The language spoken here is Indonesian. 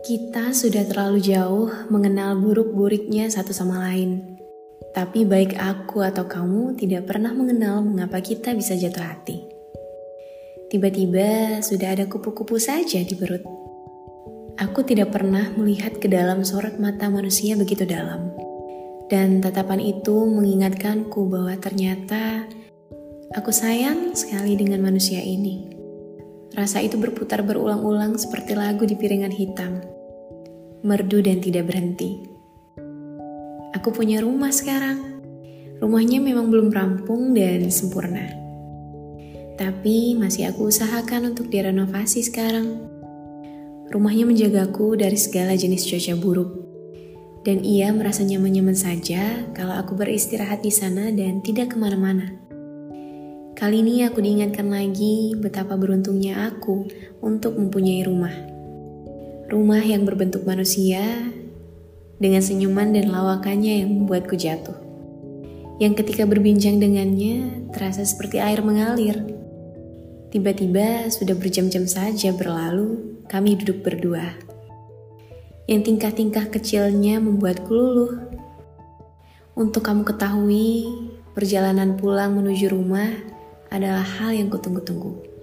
Kita sudah terlalu jauh mengenal buruk-buruknya satu sama lain. Tapi baik aku atau kamu tidak pernah mengenal mengapa kita bisa jatuh hati. Tiba-tiba sudah ada kupu-kupu saja di perut. Aku tidak pernah melihat ke dalam sorot mata manusia begitu dalam. Dan tatapan itu mengingatkanku bahwa ternyata aku sayang sekali dengan manusia ini. Rasa itu berputar berulang-ulang seperti lagu di piringan hitam. Merdu dan tidak berhenti. Aku punya rumah sekarang. Rumahnya memang belum rampung dan sempurna. Tapi masih aku usahakan untuk direnovasi sekarang. Rumahnya menjagaku dari segala jenis cuaca buruk. Dan ia merasa nyaman-nyaman saja kalau aku beristirahat di sana dan tidak ke mana-mana. Kali ini aku diingatkan lagi betapa beruntungnya aku untuk mempunyai rumah. Rumah yang berbentuk manusia dengan senyuman dan lawakannya yang membuatku jatuh. Yang ketika berbincang dengannya terasa seperti air mengalir. Tiba-tiba sudah berjam-jam saja berlalu, kami duduk berdua. Yang tingkah-tingkah kecilnya membuatku luluh. Untuk kamu ketahui, perjalanan pulang menuju rumah adalah hal yang kutunggu-tunggu.